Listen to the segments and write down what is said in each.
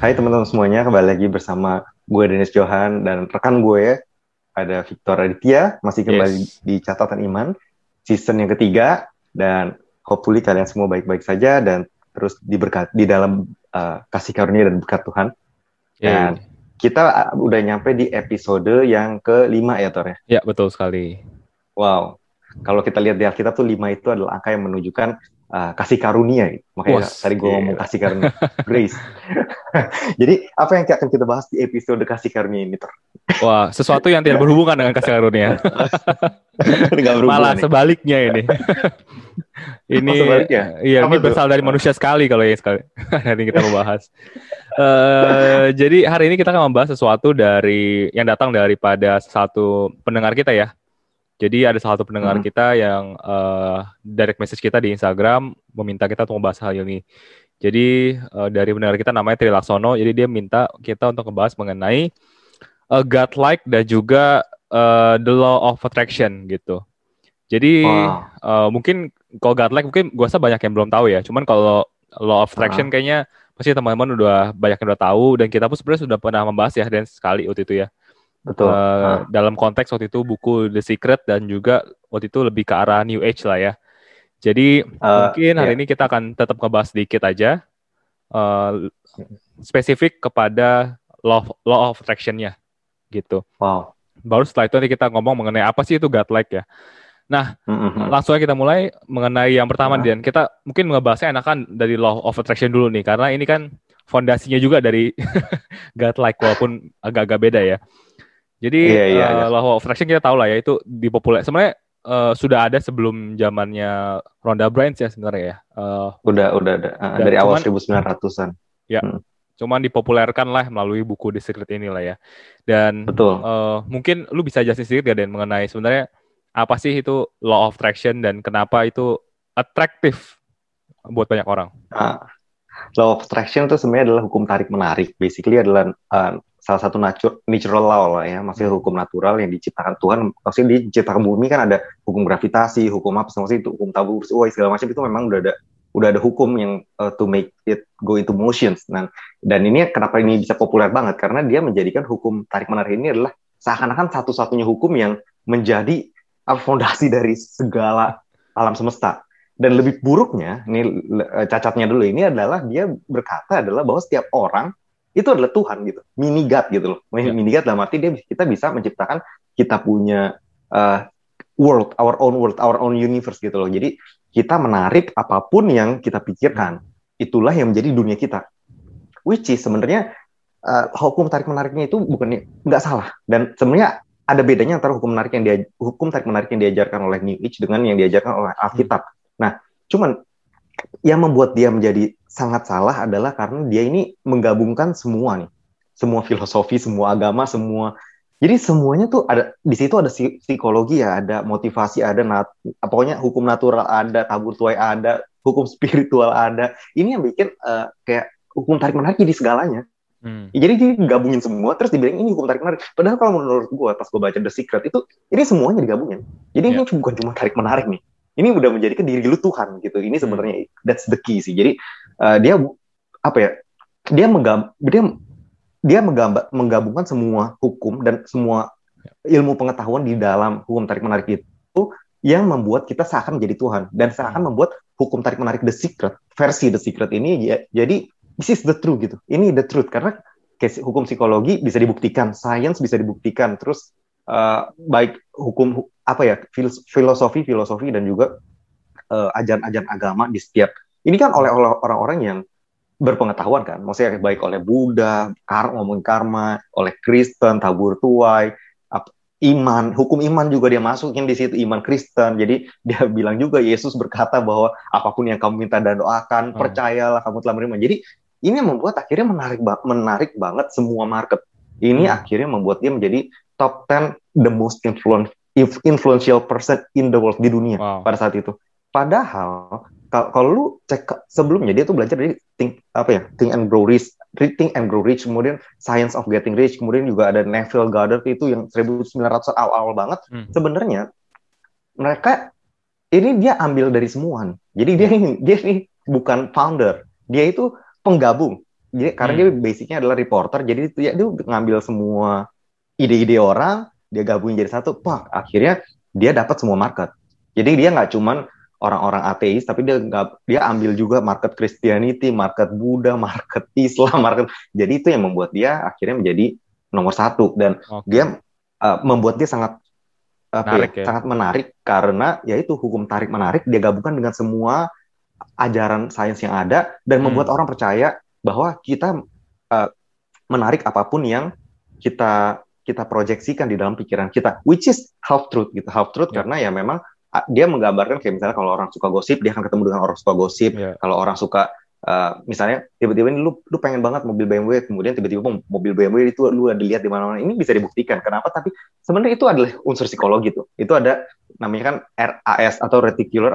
Hai teman-teman semuanya, kembali lagi bersama gue Dennis Johan dan rekan gue ya, ada Victor Aditya, masih kembali yes. di catatan iman, season yang ketiga, dan hopefully kalian semua baik-baik saja dan terus diberkat di dalam uh, kasih karunia dan berkat Tuhan. Yeah. Dan kita uh, udah nyampe di episode yang kelima ya Tor ya? Ya betul sekali. Wow, kalau kita lihat di Alkitab tuh lima itu adalah angka yang menunjukkan uh, kasih karunia. Gitu. Makanya Was, tadi gue yeah. ngomong kasih karunia, grace. Jadi apa yang akan kita bahas di episode kasih karunia ini, Ter? Wah, sesuatu yang tidak berhubungan dengan kasih karunia. Malah nih. sebaliknya ini. ini oh, iya ini berasal dari manusia sekali kalau ya sekali. hari ini kita membahas. uh, jadi hari ini kita akan membahas sesuatu dari yang datang daripada satu pendengar kita ya jadi ada salah satu pendengar hmm. kita yang uh, direct message kita di Instagram meminta kita untuk membahas hal ini. Jadi uh, dari pendengar kita namanya Tri Laksono, jadi dia minta kita untuk membahas mengenai uh, godlike dan juga uh, the law of attraction gitu. Jadi wow. uh, mungkin kalau godlike mungkin gue rasa banyak yang belum tahu ya. Cuman kalau law of attraction uh. kayaknya pasti teman-teman udah banyak yang udah tahu dan kita pun sebenarnya sudah pernah membahas ya dan sekali waktu itu ya. Betul. Uh, Dalam konteks waktu itu buku The Secret dan juga waktu itu lebih ke arah New Age lah ya. Jadi uh, mungkin hari yeah. ini kita akan tetap ngebahas sedikit aja uh, spesifik kepada law law of attraction-nya gitu. Wow. Baru setelah itu nanti kita ngomong mengenai apa sih itu godlike ya. Nah, mm-hmm. langsung aja kita mulai mengenai yang pertama uh. dan kita mungkin ngebahasnya enakan dari law of attraction dulu nih karena ini kan fondasinya juga dari godlike walaupun agak-agak beda ya. Jadi iya, iya, uh, law of attraction kita tahu lah ya itu dipopuler. Sebenarnya uh, sudah ada sebelum zamannya Ronda Bryant ya sebenarnya ya. Uh, udah udah ada uh, dari awal 1900-an. Ya. Hmm. Cuman dipopulerkan lah melalui buku The Secret ini lah ya. Dan Betul. Uh, mungkin lu bisa jelasin sedikit gak Dan mengenai sebenarnya apa sih itu law of attraction dan kenapa itu atraktif buat banyak orang? Nah, law of attraction itu sebenarnya adalah hukum tarik menarik. Basically adalah uh, salah satu natural, law lah ya, maksudnya hukum natural yang diciptakan Tuhan, maksudnya diciptakan bumi kan ada hukum gravitasi, hukum apa, maksudnya itu hukum tabur, oh, segala macam itu memang udah ada udah ada hukum yang uh, to make it go into motions. Nah, dan ini kenapa ini bisa populer banget karena dia menjadikan hukum tarik menarik ini adalah seakan-akan satu-satunya hukum yang menjadi fondasi dari segala alam semesta. Dan lebih buruknya, ini uh, cacatnya dulu ini adalah dia berkata adalah bahwa setiap orang itu adalah Tuhan gitu. Mini God gitu loh. Ya. mini God dalam arti dia kita bisa menciptakan kita punya uh, world our own world our own universe gitu loh. Jadi kita menarik apa pun yang kita pikirkan itulah yang menjadi dunia kita. Which is sebenarnya uh, hukum tarik menariknya itu bukannya nggak salah. Dan sebenarnya ada bedanya antara hukum menarik yang dia hukum tarik menarik yang diajarkan oleh New Age dengan yang diajarkan oleh Alkitab. Nah, cuman yang membuat dia menjadi sangat salah adalah karena dia ini menggabungkan semua nih, semua filosofi, semua agama, semua. Jadi semuanya tuh ada di situ ada psikologi ya, ada motivasi, ada nat, pokoknya hukum natural ada, tabur tuai ada, hukum spiritual ada. Ini yang bikin uh, kayak hukum tarik menarik di segalanya. Hmm. Jadi dia gabungin semua, terus dibilang ini hukum tarik menarik. Padahal kalau menurut gue pas gue baca The Secret itu, ini semuanya digabungin. Jadi yeah. ini bukan cuma tarik menarik nih. Ini udah menjadikan diri lu Tuhan gitu. Ini sebenarnya hmm. that's the key sih. Jadi uh, dia apa ya dia menggab dia dia menggambar, menggabungkan semua hukum dan semua ilmu pengetahuan di dalam hukum tarik menarik itu yang membuat kita seakan menjadi Tuhan dan seakan membuat hukum tarik menarik The Secret versi The Secret ini ya, jadi this is the truth gitu ini the truth karena hukum psikologi bisa dibuktikan science bisa dibuktikan terus uh, baik hukum apa ya filosofi filosofi dan juga uh, ajaran-ajaran agama di setiap ini kan oleh orang-orang yang berpengetahuan kan, maksudnya baik oleh Buddha, kar ngomong karma, oleh Kristen, tabur tuai, iman, hukum iman juga dia masukin di situ iman Kristen. Jadi dia bilang juga Yesus berkata bahwa apa pun yang kamu minta dan doakan, hmm. percayalah kamu telah menerima. Jadi ini membuat akhirnya menarik menarik banget semua market. Ini hmm. akhirnya membuat dia menjadi top 10 the most influential person in the world di dunia wow. pada saat itu. Padahal kalau lu cek sebelumnya dia tuh belajar dari think apa ya think and grow rich think and grow rich kemudian science of getting rich kemudian juga ada Neville Goddard itu yang 1900 awal-awal banget hmm. sebenarnya mereka ini dia ambil dari semua nih. jadi dia ini dia ini bukan founder dia itu penggabung Jadi karena hmm. dia basicnya adalah reporter, jadi ya dia ngambil semua ide-ide orang, dia gabungin jadi satu, pak akhirnya dia dapat semua market. Jadi dia nggak cuman orang-orang ateis, tapi dia nggak dia ambil juga market Christianity, market Buddha, market Islam, market. Jadi itu yang membuat dia akhirnya menjadi nomor satu dan okay. dia uh, membuat dia sangat apa ya, menarik, ya, ya. sangat menarik karena yaitu hukum tarik menarik dia gabungkan dengan semua ajaran sains yang ada dan hmm. membuat orang percaya bahwa kita uh, menarik apa pun yang kita kita proyeksikan di dalam pikiran kita which is half truth gitu. Half truth yeah. karena ya memang dia menggambarkan kayak misalnya kalau orang suka gosip dia akan ketemu dengan orang suka gosip. Yeah. kalau orang suka Uh, misalnya tiba-tiba ini lu lu pengen banget mobil BMW kemudian tiba-tiba mobil BMW itu lu udah dilihat di mana-mana. Ini bisa dibuktikan. Kenapa? Tapi sebenarnya itu adalah unsur psikologi tuh. Itu ada namanya kan RAS atau reticular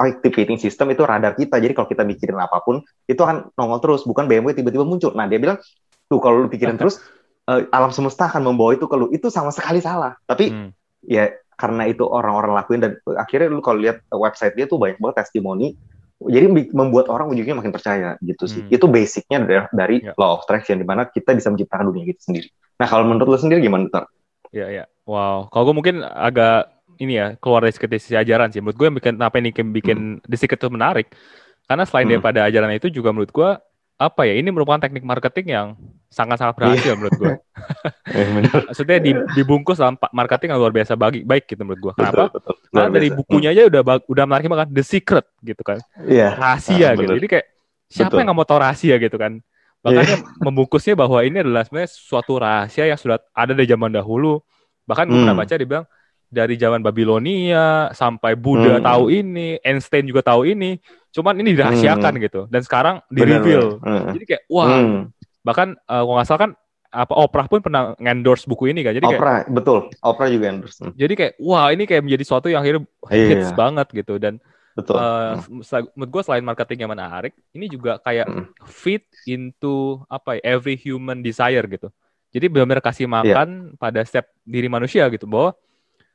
activating system itu radar kita. Jadi kalau kita mikirin apa pun itu akan nongol terus bukan BMW tiba-tiba muncul. Nah dia bilang tuh kalau lu pikirin terus uh, alam semesta akan membawa itu ke lu itu sama sekali salah tapi hmm. ya karena itu orang-orang lakuin dan akhirnya lu kalau lihat website dia tuh banyak banget testimoni jadi membuat orang ujungnya makin percaya gitu sih. Hmm. Itu basicnya dari, dari yeah. law of attraction di mana kita bisa menciptakan dunia kita sendiri. Nah kalau menurut lo sendiri gimana Tar? Ya ya, wow. Kalau gue mungkin agak ini ya keluar dari seperti ajaran sih. Menurut gue yang bikin apa ini bikin hmm. The Secret itu menarik. Karena selain hmm. daripada ajaran itu juga menurut gue apa ya ini merupakan teknik marketing yang sangat-sangat berhasil menurut gue. eh, Maksudnya di, dibungkus dalam marketing yang luar biasa bagi baik gitu menurut gue. Kenapa? Betul, betul. Karena dari bukunya aja udah udah menarik banget The Secret gitu kan. Iya. Rahasia uh, gitu. Jadi kayak siapa betul. yang nggak mau tahu rahasia gitu kan? Makanya yeah. membungkusnya bahwa ini adalah sebenarnya suatu rahasia yang sudah ada dari zaman dahulu. Bahkan gue hmm. pernah baca dibilang dari zaman Babilonia sampai Buddha hmm. tahu ini, Einstein juga tahu ini Cuman ini dirahasiakan hmm. gitu. Dan sekarang di reveal. Hmm. Jadi kayak wah. Hmm. Bahkan uh, kalau nggak salah kan apa Oprah pun pernah endorse buku ini kan. Jadi Oprah, kayak, betul. Oprah juga endorse. Hmm. Jadi kayak wah ini kayak menjadi sesuatu yang akhirnya hits banget gitu dan Betul. Uh, hmm. menurut gue selain marketing yang menarik, ini juga kayak hmm. fit into apa ya, every human desire gitu. Jadi benar-benar kasih iya. makan yeah. pada setiap diri manusia gitu bahwa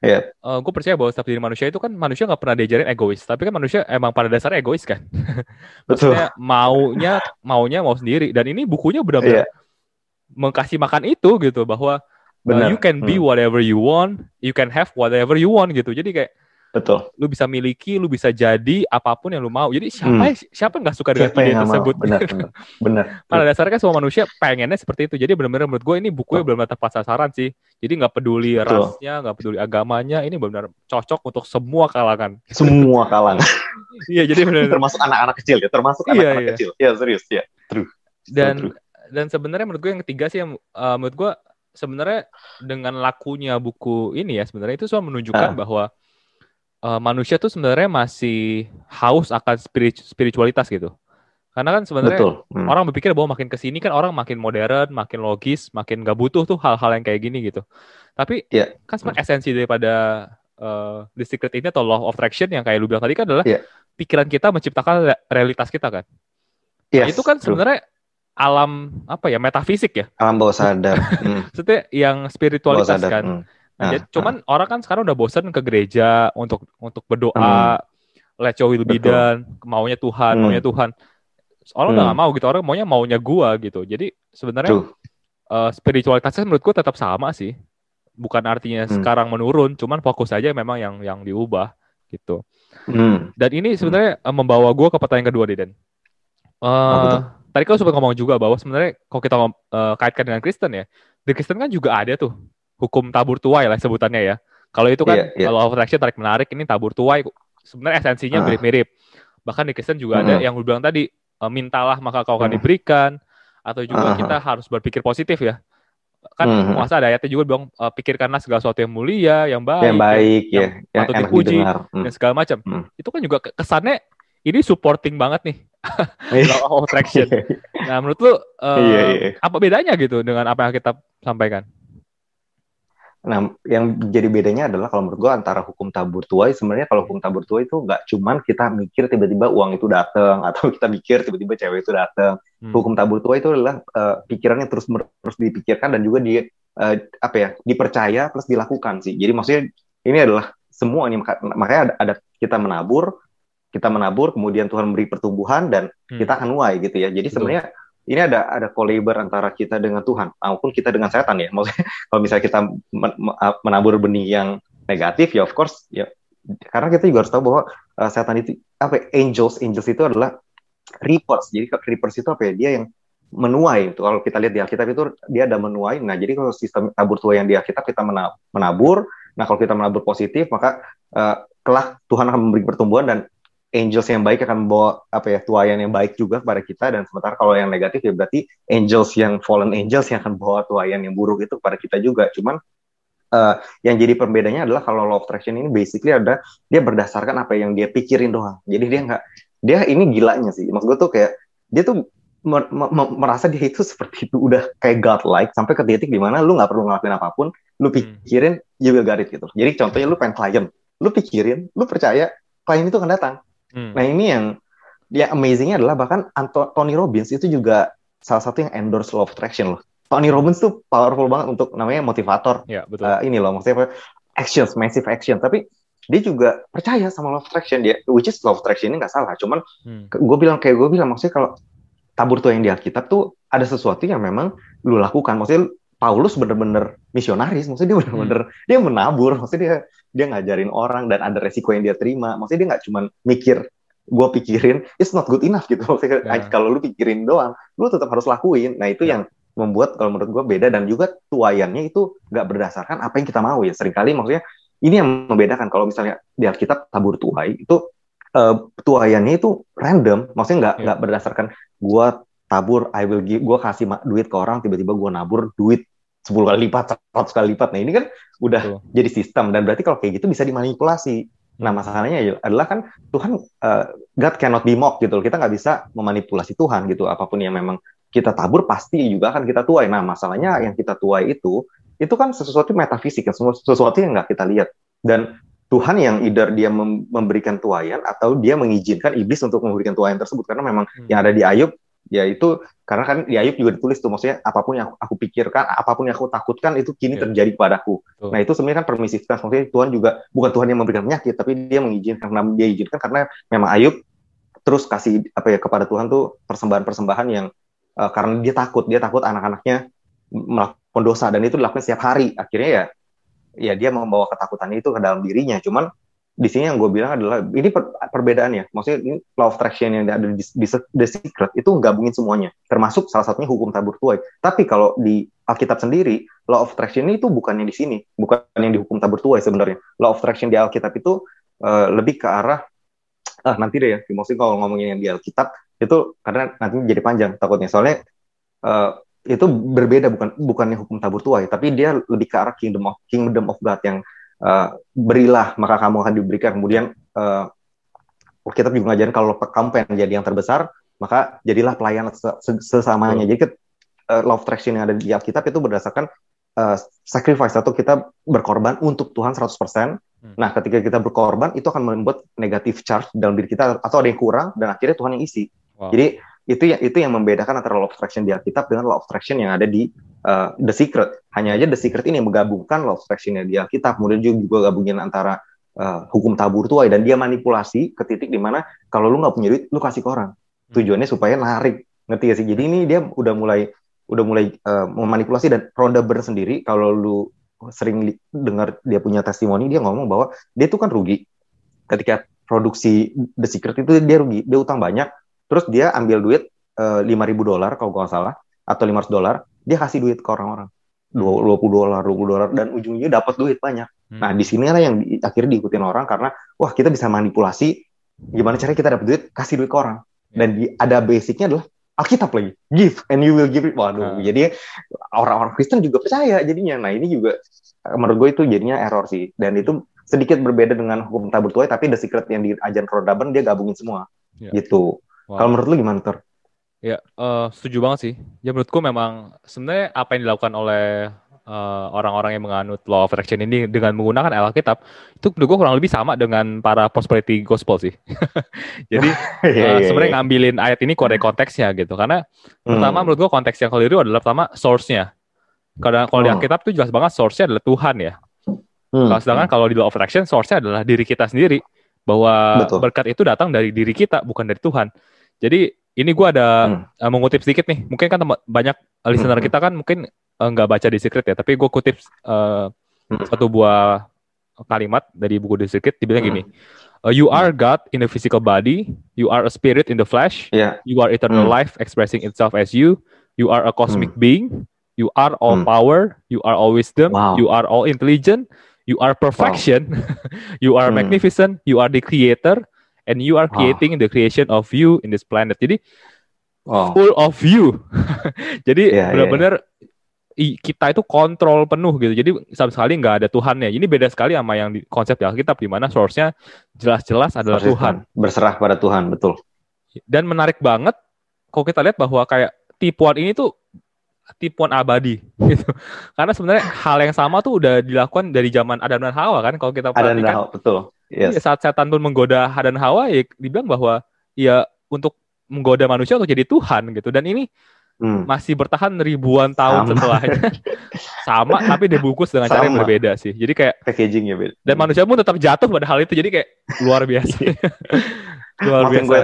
Yeah. Iya. Uh, gue percaya bahwa setiap diri manusia itu kan manusia nggak pernah diajarin egois, tapi kan manusia emang pada dasarnya egois kan. Maksudnya Betul. maunya maunya mau sendiri dan ini bukunya benar-benar yeah. mengkasih makan itu gitu bahwa Uh, you can be hmm. whatever you want, you can have whatever you want gitu. Jadi kayak Betul. Lu bisa miliki, lu bisa jadi apa pun yang lu mau. Jadi siapa hmm. siapa yang nggak suka dengan ide tersebut? Benar, benar. benar. Pada dasarnya kan semua manusia pengennya seperti itu. Jadi benar-benar menurut gue ini bukunya benar-benar tepat sasaran sih. Jadi nggak peduli Betul. rasnya, nggak peduli agamanya, ini benar-benar cocok untuk semua kalangan. Semua kalangan. iya, jadi benar termasuk anak-anak kecil ya, termasuk iya, anak-anak iya, iya. kecil. Iya, serius ya. True. Dan so, true. dan sebenarnya menurut gue yang ketiga sih yang uh, menurut gue sebenarnya dengan lakunya buku ini ya sebenarnya itu semua menunjukkan uh. bahwa uh, manusia tuh sebenarnya masih haus akan spiritualitas gitu. Karena kan sebenarnya hmm. orang berpikir bahwa makin ke sini kan orang makin modern, makin logis, makin gak butuh tuh hal-hal yang kayak gini gitu. Tapi yeah. kan sebenarnya esensi daripada uh, The Secret ini atau Law of Attraction yang kayak lu bilang tadi kan adalah yeah. pikiran kita menciptakan realitas kita kan. Yes, nah, itu kan sebenarnya alam apa ya metafisik ya. Alam bawah sadar. hmm. Maksudnya yang spiritualitas kan. Hmm. Nah, nah, cuman nah. orang kan sekarang udah bosan ke gereja untuk untuk berdoa, hmm. let your will be done, maunya Tuhan, hmm. maunya Tuhan. Orang hmm. udah gak mau gitu, orang maunya maunya gua gitu. Jadi sebenarnya uh, spiritualitasnya menurut gua tetap sama sih. Bukan artinya hmm. sekarang menurun, cuman fokus aja memang yang yang diubah gitu. Hmm. Dan ini sebenarnya hmm. membawa gua ke pertanyaan kedua, Deden. Uh, oh, tadi kau sempat ngomong juga bahwa sebenarnya kalau kita uh, kaitkan dengan Kristen ya, di Kristen kan juga ada tuh hukum tabur tuai lah sebutannya ya. Kalau itu kan yeah, yeah. kalau attraction tarik menarik ini tabur tuai sebenarnya esensinya ah. mirip-mirip. Uh. Bahkan di Kristen juga uh ada yang bilang tadi e, mintalah maka kau akan uh diberikan atau juga uh kita harus berpikir positif ya. Kan uh masa ada ayatnya juga bilang e, pikirkanlah segala sesuatu yang mulia, yang baik, yang baik ya, yang, yang dipuji dan segala macam. Hmm. Itu kan juga kesannya ini supporting banget nih iya. law of attraction. nah, menurut lu uh, yeah, yeah. apa bedanya gitu dengan apa yang kita sampaikan? Nah, yang jadi bedanya adalah kalau menurut gue antara hukum tabur tuai sebenarnya kalau hukum tabur tuai itu nggak cuman kita mikir tiba-tiba uang itu datang atau kita mikir tiba-tiba cewek itu datang. Hmm. Hukum tabur tuai itu adalah uh, pikiran yang terus terus dipikirkan dan juga di uh, apa ya dipercaya plus dilakukan sih. Jadi maksudnya ini adalah semua ini makanya ada, ada kita menabur, kita menabur kemudian Tuhan memberi pertumbuhan dan hmm. kita akan nuai gitu ya. Jadi sebenarnya ini ada ada kolaber antara kita dengan Tuhan maupun kita dengan setan ya. Maksudnya kalau misalnya kita menabur benih yang negatif ya of course ya karena kita juga harus tahu bahwa uh, setan itu apa ya, angels angels itu adalah reapers. Jadi reapers itu apa ya? Dia yang menuai. Itu kalau kita lihat di Alkitab itu dia ada menuai. Nah, jadi kalau sistem tabur tuai yang di Alkitab kita menabur. Nah, kalau kita menabur positif, maka uh, kelak Tuhan akan memberi pertumbuhan dan angels yang baik akan membawa apa ya tuayan yang baik juga kepada kita. Dan sementara kalau yang negatif ya berarti angels yang fallen angels yang akan bawa tuayan yang buruk itu kepada kita juga. Cuman uh, yang jadi perbedaannya adalah kalau law of attraction ini basically ada dia berdasarkan apa yang dia pikirin doang. Jadi dia nggak dia ini gilanya sih. Maksud gue tuh kayak dia tuh mer mer merasa dia itu seperti itu udah kayak godlike sampai ke titik di mana lu nggak perlu ngelakuin apa pun lu hmm. pikirin you will get it gitu. Jadi contohnya lu pengen klien. Lu pikirin lu percaya klien itu akan datang Hmm. Nah ini yang yang amazingnya adalah bahkan Anto Tony Robbins itu juga salah satu yang endorse law of attraction loh. Tony Robbins tuh powerful banget untuk namanya motivator. Ya, betul. Uh, ini loh maksudnya actions, massive action. Tapi dia juga percaya sama law of attraction dia, which is law of attraction ini nggak salah. Cuman hmm. gue bilang kayak gue bilang maksudnya kalau tabur tuh yang di Alkitab tuh ada sesuatu yang memang lu lakukan. Maksudnya Paulus bener-bener misionaris, maksudnya dia bener-bener hmm. dia menabur, maksudnya dia dia ngajarin orang dan ada resiko yang dia terima, maksudnya dia nggak cuma mikir gue pikirin it's not good enough gitu, maksudnya yeah. kalau lu pikirin doang, lu tetap harus lakuin. Nah itu yeah. yang membuat kalau menurut gue beda dan juga tuayannya itu nggak berdasarkan apa yang kita mau ya. Seringkali maksudnya ini yang membedakan kalau misalnya di Alkitab tabur tuai itu uh, tuayannya itu random, maksudnya nggak nggak yeah. berdasarkan gue tabur, I will give, gue kasih duit ke orang, tiba-tiba gue nabur duit 10 kali lipat, 100 kali lipat. Nah ini kan udah Betul. jadi sistem dan berarti kalau kayak gitu bisa dimanipulasi. Nah masalahnya adalah kan Tuhan uh, God cannot be mocked gitu. Kita nggak bisa memanipulasi Tuhan gitu. Apa pun yang memang kita tabur pasti juga akan kita tuai. Nah masalahnya yang kita tuai itu itu kan sesuatu metafisik, sesuatu yang nggak kita lihat. Dan Tuhan yang either dia memberikan tuayan atau dia mengizinkan iblis untuk memberikan tuayan tersebut karena memang hmm. yang ada di Ayub ya itu karena kan di Ayub juga ditulis tuh maksudnya apa pun yang aku pikirkan apa pun yang aku takutkan itu kini yeah. terjadi padaku oh. nah itu sebenarnya kan permisivitas maksudnya Tuhan juga bukan Tuhan yang memberikan penyakit tapi dia mengizinkan karena dia izinkan karena memang Ayub terus kasih apa ya kepada Tuhan tuh persembahan-persembahan yang uh, karena dia takut dia takut anak-anaknya melakukan dosa dan itu dilakukan setiap hari akhirnya ya ya dia membawa ketakutan itu ke dalam dirinya cuman di sini yang gue bilang adalah ini per, perbedaannya. Maksudnya ini law of attraction yang ada di, di The Secret itu gabungin semuanya, termasuk salah satunya hukum tabur tuai. Tapi kalau di Alkitab sendiri, law of attraction itu bukannya di sini, bukan yang di hukum tabur tuai sebenarnya. Law of attraction di Alkitab itu uh, lebih ke arah ah nanti deh ya. Maksudnya kalau ngomongin yang di Alkitab itu karena nanti jadi panjang takutnya. Soalnya uh, itu berbeda bukan bukannya hukum tabur tuai, tapi dia lebih ke arah kingdom of kingdom of God yang uh, berilah maka kamu akan diberikan. Kemudian uh, kita juga ngajarin kalau kamu pengen jadi yang terbesar, maka jadilah pelayan sesamanya. Jadi uh, love traction yang ada di Alkitab itu berdasarkan uh, sacrifice atau kita berkorban untuk Tuhan 100%. Hmm. Nah, ketika kita berkorban itu akan membuat negatif charge dalam diri kita atau ada yang kurang dan akhirnya Tuhan yang isi. Wow. Jadi itu yang itu yang membedakan antara law of attraction di Alkitab dengan law of attraction yang ada di uh, The Secret. Hanya aja The Secret ini yang menggabungkan law of attraction di Alkitab, kemudian juga gabungin antara uh, hukum tabur tuai dan dia manipulasi ke titik di mana kalau lu nggak punya duit, lu kasih ke orang. Hmm. Tujuannya supaya narik, ngerti gak sih? Jadi ini dia udah mulai udah mulai uh, memanipulasi dan Ronda Byrne sendiri kalau lu sering dengar dia punya testimoni dia ngomong bahwa dia tuh kan rugi ketika produksi The Secret itu dia rugi, dia utang banyak, Terus dia ambil duit eh, lima ribu dolar kalau nggak salah atau lima ratus dolar, dia kasih duit ke orang-orang dua puluh dolar, dua puluh dolar dan ujungnya dapat duit banyak. Hmm. Nah di sini lah yang di, akhirnya diikutin orang karena wah kita bisa manipulasi gimana caranya kita dapat duit kasih duit ke orang hmm. dan di, ada basicnya adalah Alkitab lagi give and you will give it waduh hmm. jadi orang-orang Kristen juga percaya jadinya nah ini juga menurut gue itu jadinya error sih dan itu sedikit berbeda dengan hukum tabur tuai tapi the secret yang diajarin Rodaban dia gabungin semua yeah. gitu Wow. Kalau menurut lu gimana, Tor? Ya, uh, setuju banget sih. Ya menurutku memang sebenarnya apa yang dilakukan oleh orang eh, orang-orang yang menganut law of attraction ini dengan menggunakan Alkitab itu menurut gue kurang lebih sama dengan para prosperity gospel sih. Jadi uh, sebenarnya ngambilin ayat ini kode konteksnya gitu. Karena hmm. pertama menurut gue konteks yang keliru adalah pertama source-nya. Karena kalau oh. di Alkitab itu jelas banget source-nya adalah Tuhan ya. Hmm. Kalau sedangkan kalau di law of attraction source-nya adalah diri kita sendiri bahwa Betul. berkat itu datang dari diri kita bukan dari Tuhan. Jadi ini gue ada hmm. uh, mengutip sedikit nih. Mungkin kan banyak listener hmm. kita kan mungkin nggak uh, baca di secret ya, tapi gue kutip uh, hmm. satu buah kalimat dari buku The Secret dibilang hmm. gini. Uh, you are God in a physical body. You are a spirit in the flesh. Yeah. You are eternal mm. life expressing itself as you. You are a cosmic mm. being. You are all mm. power. You are all wisdom. Wow. You are all intelligent. You are perfection. Wow. you are mm. magnificent. You are the creator. And you are creating wow. the creation of you in this planet. Jadi, wow. full of you. Jadi, yeah, benar-benar yeah, kita itu kontrol penuh gitu. Jadi sama sekali nggak ada Tuhannya. Ini beda sekali sama yang di, konsep di Alkitab di mana source-nya jelas-jelas adalah Tuhan. Berserah pada Tuhan, betul. Dan menarik banget kalau kita lihat bahwa kayak tipuan ini tuh tipuan abadi gitu. Karena sebenarnya hal yang sama tuh udah dilakukan dari zaman Adam dan Hawa kan kalau kita perhatikan. Adam dan Hawa, betul. Yes. Saat setan pun menggoda Adam dan Hawa ya dibilang bahwa ya untuk menggoda manusia untuk jadi Tuhan gitu. Dan ini hmm. masih bertahan ribuan tahun sama. setelahnya. sama tapi dibungkus dengan sama. cara yang berbeda sih. Jadi kayak packagingnya beda. Dan manusia pun tetap jatuh pada hal itu. Jadi kayak luar biasa. luar biasa. Gue.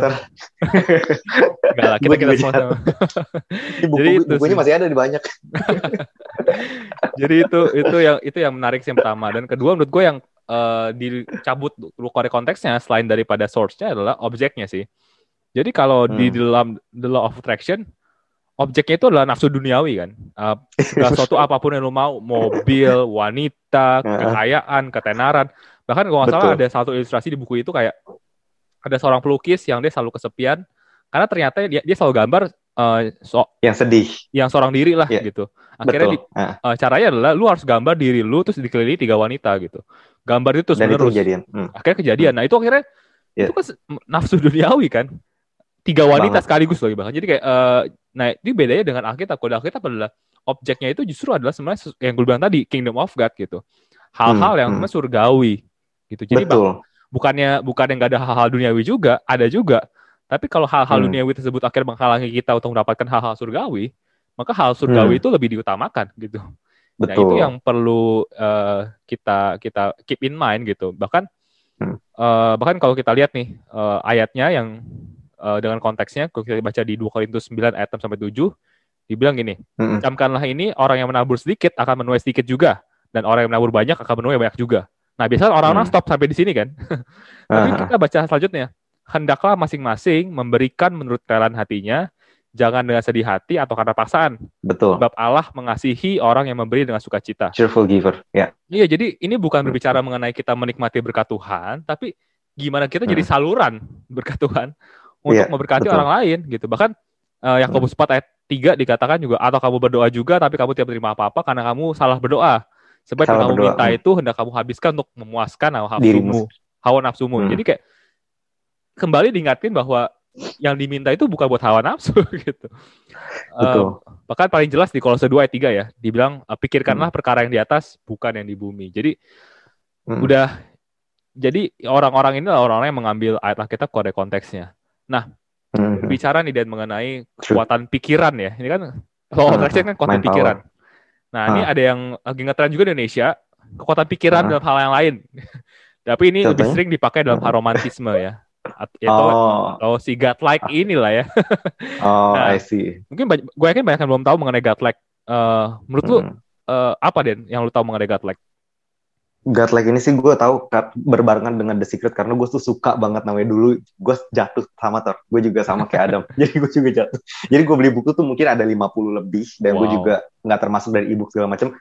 Enggak lah, kita kita semua sama. buku, Jadi itu bukunya sih. masih ada di banyak. Jadi itu itu yang itu yang menarik sih yang pertama dan kedua menurut gue yang uh, dicabut dari konteksnya selain daripada source-nya adalah objeknya sih. Jadi kalau hmm. di dalam the law of attraction objeknya itu adalah nafsu duniawi kan. Uh, sesuatu apa pun yang lo mau, mobil, wanita, kekayaan, ketenaran. Bahkan kalau nggak salah ada satu ilustrasi di buku itu kayak ada seorang pelukis yang dia selalu kesepian karena ternyata dia, dia selalu gambar uh, so, yang sedih, yang seorang diri lah yeah. gitu. Akhirnya di, uh, caranya adalah lu harus gambar diri lu terus dikelilingi tiga wanita gitu. Gambar itu terus menerus. kejadian. Hmm. Akhirnya kejadian. Hmm. Nah itu akhirnya yeah. itu kan nafsu duniawi kan. Tiga wanita Banget. sekaligus lagi bahkan. Jadi kayak uh, Nah, itu bedanya dengan Alkitab. Kalau Alkitab adalah objeknya itu justru adalah sebenarnya yang gue bilang tadi Kingdom of God gitu. Hal-hal hmm, yang hmm. surgawi gitu. Jadi Betul. bukannya bukan yang gak ada hal-hal duniawi juga, ada juga. Tapi kalau hal-hal hmm. duniawi tersebut akhirnya menghalangi kita untuk mendapatkan hal-hal surgawi, maka hal surgawi hmm. itu lebih diutamakan gitu. Betul. Nah, itu yang perlu uh, kita kita keep in mind gitu. Bahkan hmm. uh, bahkan kalau kita lihat nih uh, ayatnya yang uh, dengan konteksnya kalau kita baca di 2 Korintus 9 ayat 6 sampai 7 dibilang gini, mm-hmm. camkanlah ini orang yang menabur sedikit akan menuai sedikit juga dan orang yang menabur banyak akan menuai banyak juga. Nah, biasanya orang-orang mm. stop sampai di sini kan. Tapi kita baca selanjutnya, hendaklah masing-masing memberikan menurut kerelaan hatinya, jangan dengan sedih hati atau karena paksaan. Betul. Sebab Allah mengasihi orang yang memberi dengan sukacita. Cheerful giver, ya. Yeah. Iya, jadi ini bukan berbicara mengenai kita menikmati berkat Tuhan, tapi gimana kita hmm. jadi saluran berkat Tuhan untuk yeah, memberkati betul. orang lain gitu. Bahkan uh, Yakobus 4 ayat 3 dikatakan juga atau kamu berdoa juga tapi kamu tidak menerima apa-apa karena kamu salah berdoa. Sebab yang kamu berdoa. minta hmm. itu hendak kamu habiskan untuk memuaskan hawa nafsumu, hawa nafsumu. Hmm. Jadi kayak kembali diingatkan bahwa yang diminta itu bukan buat hawa nafsu gitu. Betul. Uh, bahkan paling jelas di Kolose 2 ayat 3 ya, dibilang uh, pikirkanlah hmm. perkara yang di atas bukan yang di bumi. Jadi hmm. udah jadi orang-orang ini orang-orang yang mengambil ayat kita kode konteksnya. Nah, hmm. bicara nih dan mengenai kekuatan pikiran ya. Ini kan law of attraction kan kekuatan pikiran. Nah, ini ah. ada yang lagi ngetren juga di Indonesia, kekuatan pikiran dalam hal yang lain. Tapi ini lebih sering dipakai dalam hal romantisme ya. Atau oh. oh si godlike inilah ya. oh, nah, I see. Mungkin gue yakin banyak yang belum tahu mengenai godlike. Uh, menurut hmm. lu uh, apa Den yang lu tahu mengenai godlike? God Like ini sih gue tahu berbarengan dengan The Secret karena gue tuh suka banget namanya dulu. Gue jatuh sama Thor. Gue juga sama kayak Adam. Jadi gue juga jatuh. Jadi gue beli buku tuh mungkin ada 50 lebih dan wow. gue juga nggak termasuk dari ebook segala macam.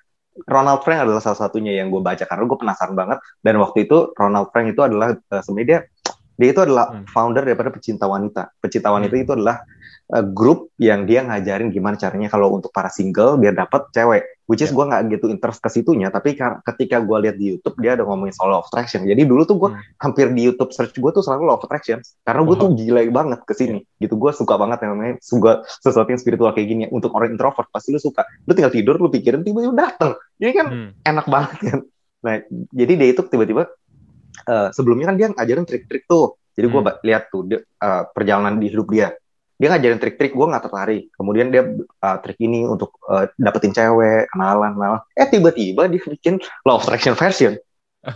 Ronald Frank adalah salah satunya yang gue baca karena gue penasaran banget. Dan waktu itu Ronald Frank itu adalah uh, sebenarnya dia dia itu adalah hmm. founder daripada pecinta wanita pecinta wanita hmm. itu adalah uh, grup yang dia ngajarin gimana caranya kalau untuk para single biar dapat cewek. Which is yeah. gue nggak gitu interest ke situnya, tapi ketika gue lihat di YouTube dia ada ngomongin soal law of attraction. Jadi dulu tuh gue hmm. hampir di YouTube search gue tuh selalu law of attraction, karena gue tuh gila banget ke sini. Yeah. Gitu gue suka banget yang namanya suka sesuatu yang spiritual kayak gini. Untuk orang introvert pasti lu suka. Lu tinggal tidur, lu pikirin tiba-tiba dateng. Jadi kan hmm. enak banget kan. Nah jadi dia itu tiba-tiba uh, sebelumnya kan dia ngajarin trik-trik tuh. Jadi gue hmm. lihat tuh dia, uh, perjalanan di hidup dia. Dia ngajarin trik-trik gue nggak tertarik. Kemudian dia uh, trik ini untuk uh, dapetin cewek kenalan kenalan. Eh tiba-tiba dia bikin of attraction version.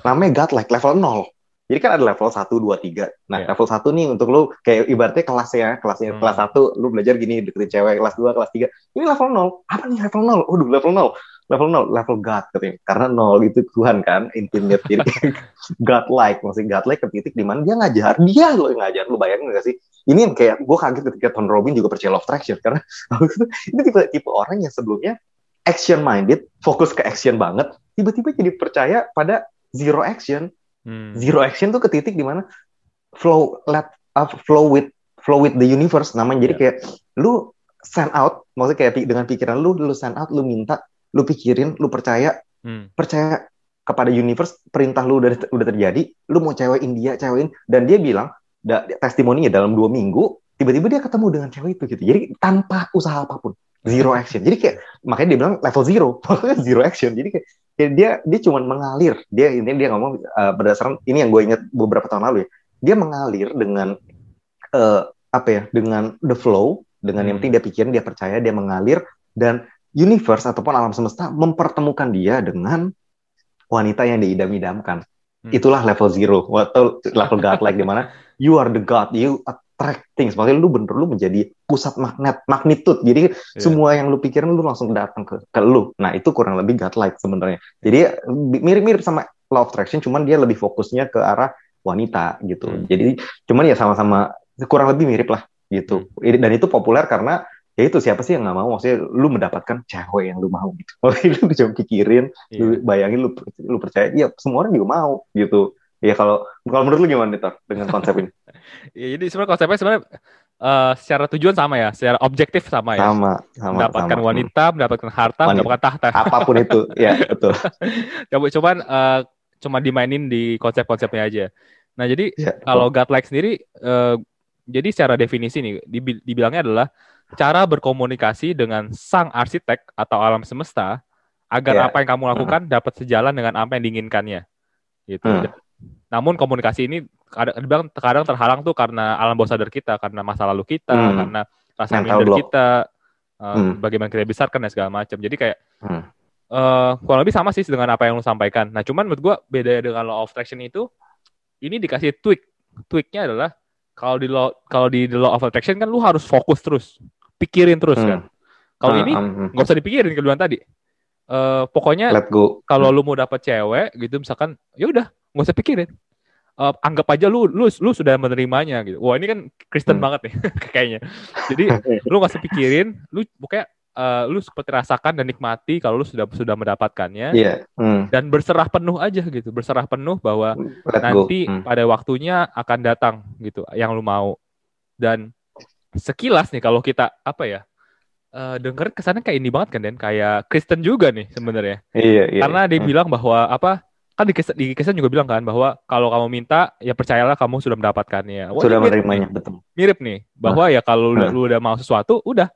Namanya God like level 0 Jadi kan ada level 1, 2, 3. Nah, yeah. level 1 nih untuk lu kayak ibaratnya kelas ya, kelasnya hmm. kelas 1 lu belajar gini deketin cewek, kelas 2, kelas 3. Ini level 0. Apa nih level 0? Waduh, level 0. Level 0, level God katanya. Karena 0 itu Tuhan kan, intimate jadi God like, maksudnya God like ke titik di mana dia ngajar, dia lo yang ngajar. Lu bayangin gak sih? Ini yang kayak gue kaget ketika Tony Robin juga percaya love traction karena ini tipe tipe orang yang sebelumnya action minded, fokus ke action banget, tiba-tiba jadi percaya pada zero action Hmm. Zero action tuh ke titik di mana flow let uh, flow with flow with the universe namanya. Jadi yeah. kayak lu send out, maksudnya kayak dengan pikiran lu, lu send out, lu minta, lu pikirin, lu percaya, hmm. percaya kepada universe, perintah lu udah udah terjadi, lu mau cewek India, cewekin, dan dia bilang, da, testimoninya dalam dua minggu, tiba-tiba dia ketemu dengan cewek itu gitu. Jadi tanpa usaha apa pun, zero action. Jadi kayak makanya dia bilang level zero, zero action. Jadi kayak ya dia dia cuma mengalir dia ini dia ngomong uh, berdasarkan ini yang gue ingat beberapa tahun lalu ya dia mengalir dengan uh, apa ya dengan the flow dengan hmm. yang penting dia pikirin dia percaya dia mengalir dan universe ataupun alam semesta mempertemukan dia dengan wanita yang diidam-idamkan hmm. itulah level zero atau level god like di mana you are the god you attract things maksudnya lu bener lu menjadi pusat magnet magnitude. Jadi yeah. semua yang lu pikirin lu langsung datang ke ke lu. Nah itu kurang lebih godlike sebenarnya. Jadi mirip-mirip sama law of attraction cuman dia lebih fokusnya ke arah wanita gitu. Hmm. jadi cuman ya sama-sama kurang lebih mirip lah gitu. Hmm. dan itu populer karena ya itu siapa sih yang nggak mau? Maksudnya lu mendapatkan cewek yang lu mau gitu. Maksudnya lu coba pikirin yeah. lu bayangin lu lu percaya ya semua orang juga mau gitu Iya kalau kalau menurut lu gimana nih dengan konsep ini? ya, jadi sebenarnya konsepnya sebenarnya uh, secara tujuan sama ya, secara objektif sama ya. Sama, sama mendapatkan sama. wanita, mendapatkan harta, wanita. mendapatkan tahta. Apa pun itu, ya betul. Coba cuman uh, cuma dimainin di konsep-konsepnya aja. Nah jadi ya, kalau godlike sendiri, uh, jadi secara definisi nih dibilangnya adalah cara berkomunikasi dengan sang arsitek atau alam semesta agar ya. apa yang kamu lakukan hmm. dapat sejalan dengan apa yang diinginkannya gitu. Hmm. Namun komunikasi ini kadang terkadang terhalang tuh karena alam bawah sadar kita, karena masa lalu kita, hmm. karena rasa minder kita, uh, hmm. bagaimana kita besarkan dan segala macam. Jadi kayak hmm. uh, kurang lebih sama sih dengan apa yang lo sampaikan. Nah, cuman menurut gua beda dengan law of attraction itu ini dikasih tweak. Tweaknya adalah kalau di law kalau di the law of attraction kan lu harus fokus terus, pikirin terus hmm. kan. Kalau uh, ini hmm. nggak um, usah dipikirin kedua tadi. Uh, pokoknya kalau lu mau dapet cewek gitu misalkan ya udah nggak usah pikirin uh, anggap aja lu lu lu sudah menerimanya gitu wah ini kan Kristen hmm. banget nih kayaknya jadi lu nggak usah pikirin lu pokoknya uh, lu seperti rasakan dan nikmati kalau lu sudah sudah mendapatkannya yeah. hmm. dan berserah penuh aja gitu berserah penuh bahwa Let nanti hmm. pada waktunya akan datang gitu yang lu mau dan sekilas nih kalau kita apa ya uh, denger kesannya kayak ini banget kan Dan kayak Kristen juga nih sebenarnya iya, iya. karena dia hmm. bilang bahwa apa kan di kisah, di kisah juga bilang kan bahwa kalau kamu minta ya percayalah kamu sudah mendapatkannya. Wah, sudah menerimanya betul. Mirip nih bahwa nah. ya kalau nah. lu udah mau sesuatu udah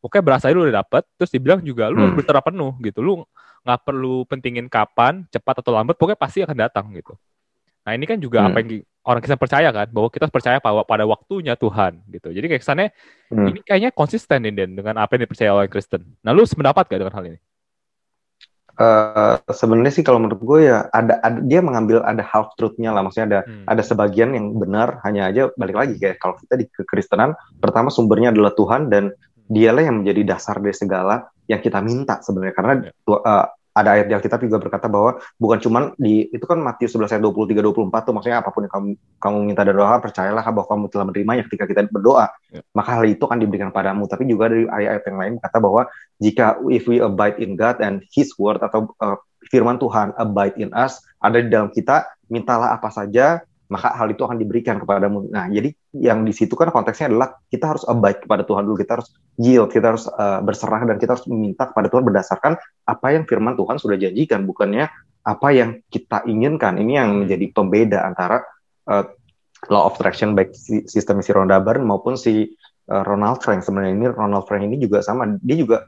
oke berasa lu udah dapet terus dibilang juga lu hmm. berserah penuh gitu. Lu nggak perlu pentingin kapan, cepat atau lambat pokoknya pasti akan datang gitu. Nah, ini kan juga hmm. apa yang orang kita percaya kan bahwa kita percaya pada, pada waktunya Tuhan gitu. Jadi kayak kesannya hmm. ini kayaknya konsisten nih Den dengan apa yang dipercaya oleh Kristen. Nah, lu sependapat gak dengan hal ini? Uh, sebenarnya sih kalau menurut gue ya ada, ada dia mengambil ada half truthnya lah. Maksudnya ada hmm. ada sebagian yang benar hanya aja balik lagi kayak kalau kita di kekristenan pertama sumbernya adalah Tuhan dan dialah yang menjadi dasar dari segala yang kita minta sebenarnya. Karena uh, ada ayat di Alkitab juga berkata bahwa bukan cuma di itu kan Matius 11 ayat 23 24 tuh maksudnya apa pun yang kamu kamu minta dan doa percayalah bahwa kamu telah menerimanya ketika kita berdoa yeah. maka hal itu akan diberikan padamu tapi juga dari ayat-ayat yang lain kata bahwa jika if we abide in God and his word atau uh, firman Tuhan abide in us ada di dalam kita mintalah apa saja maka hal itu akan diberikan kepadamu. Nah, jadi yang di situ kan konteksnya adalah kita harus abide kepada Tuhan dulu, kita harus yield, kita harus uh, berserah dan kita harus meminta kepada Tuhan berdasarkan apa yang firman Tuhan sudah janjikan, bukannya apa yang kita inginkan. Ini yang menjadi pembeda antara uh, law of attraction baik sistem si Ronda Barn maupun si uh, Ronald Frank. Sebenarnya ini Ronald Frank ini juga sama, dia juga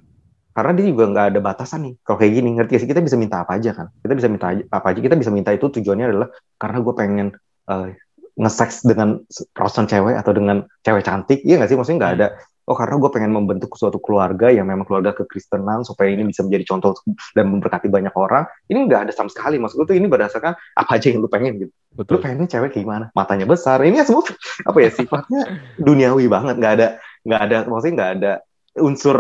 karena dia juga nggak ada batasan nih. Kalau kayak gini ngerti sih? Kita bisa minta apa aja kan? Kita bisa minta apa aja. Kita bisa minta itu tujuannya adalah karena gue pengen uh, nge-sex dengan perasaan cewek atau dengan cewek cantik, iya nggak sih? Maksudnya nggak ada oh karena gue pengen membentuk suatu keluarga yang memang keluarga kekristenan supaya ini bisa menjadi contoh dan memberkati banyak orang ini nggak ada sama sekali maksud gue tuh ini berdasarkan apa aja yang lu pengen gitu Betul. lu pengennya cewek gimana matanya besar ini semua apa ya sifatnya duniawi banget nggak ada nggak ada maksudnya nggak ada unsur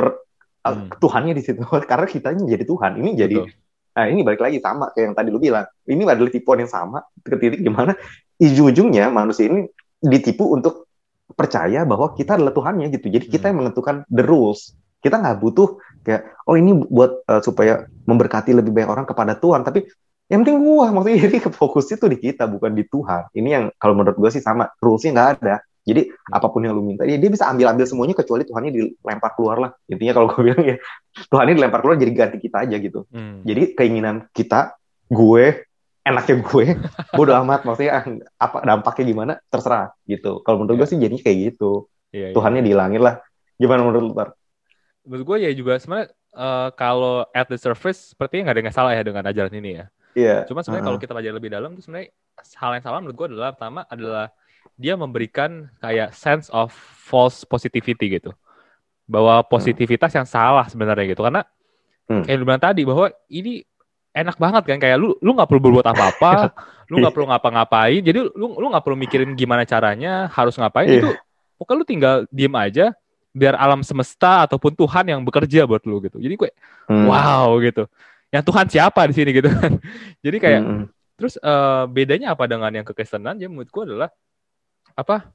uh, hmm. Tuhannya di situ karena kita jadi Tuhan ini jadi Betul. Nah ini balik lagi sama kayak yang tadi lu bilang. Ini adalah tipuan yang sama titik gimana ujung-ujungnya manusia ini ditipu untuk percaya bahwa kita adalah Tuhannya gitu. Jadi kita yang hmm. menentukan the rules. Kita nggak butuh kayak oh ini buat uh, supaya memberkati lebih banyak orang kepada Tuhan, tapi yang penting gua maksudnya jadi fokusnya tuh di kita bukan di Tuhan. Ini yang kalau menurut gua sih sama rulesnya nggak ada. Jadi hmm. apa pun yang lu minta, dia, dia bisa ambil-ambil semuanya kecuali Tuhannya dilempar keluar lah. Intinya kalau gue bilang ya, Tuhannya dilempar keluar jadi ganti kita aja gitu. Hmm. Jadi keinginan kita, gue, enaknya gue bodo amat maksudnya apa dampaknya gimana terserah gitu kalau menurut yeah. gue sih jadi kayak gitu yeah, yeah. Tuhannya dihilangin lah gimana menurut lu menurut gue ya juga sebenarnya uh, kalau at the surface sepertinya nggak ada yang salah ya dengan ajaran ini ya Iya. Yeah. Cuma sebenarnya uh -huh. kalau kita belajar lebih dalam tuh sebenarnya hal yang salah menurut gue adalah pertama adalah dia memberikan kayak sense of false positivity gitu. Bahwa hmm. positivitas hmm. yang salah sebenarnya gitu. Karena hmm. kayak lu bilang tadi bahwa ini enak banget kan kayak lu lu nggak perlu berbuat apa-apa lu nggak perlu ngapa-ngapain jadi lu lu nggak perlu mikirin gimana caranya harus ngapain yeah. itu pokoknya lu tinggal diem aja biar alam semesta ataupun Tuhan yang bekerja buat lu gitu. Jadi gue hmm. wow gitu. Yang Tuhan siapa di sini? gitu kan. Jadi kayak hmm. terus uh, bedanya apa dengan yang kekristenan ya menurutku adalah apa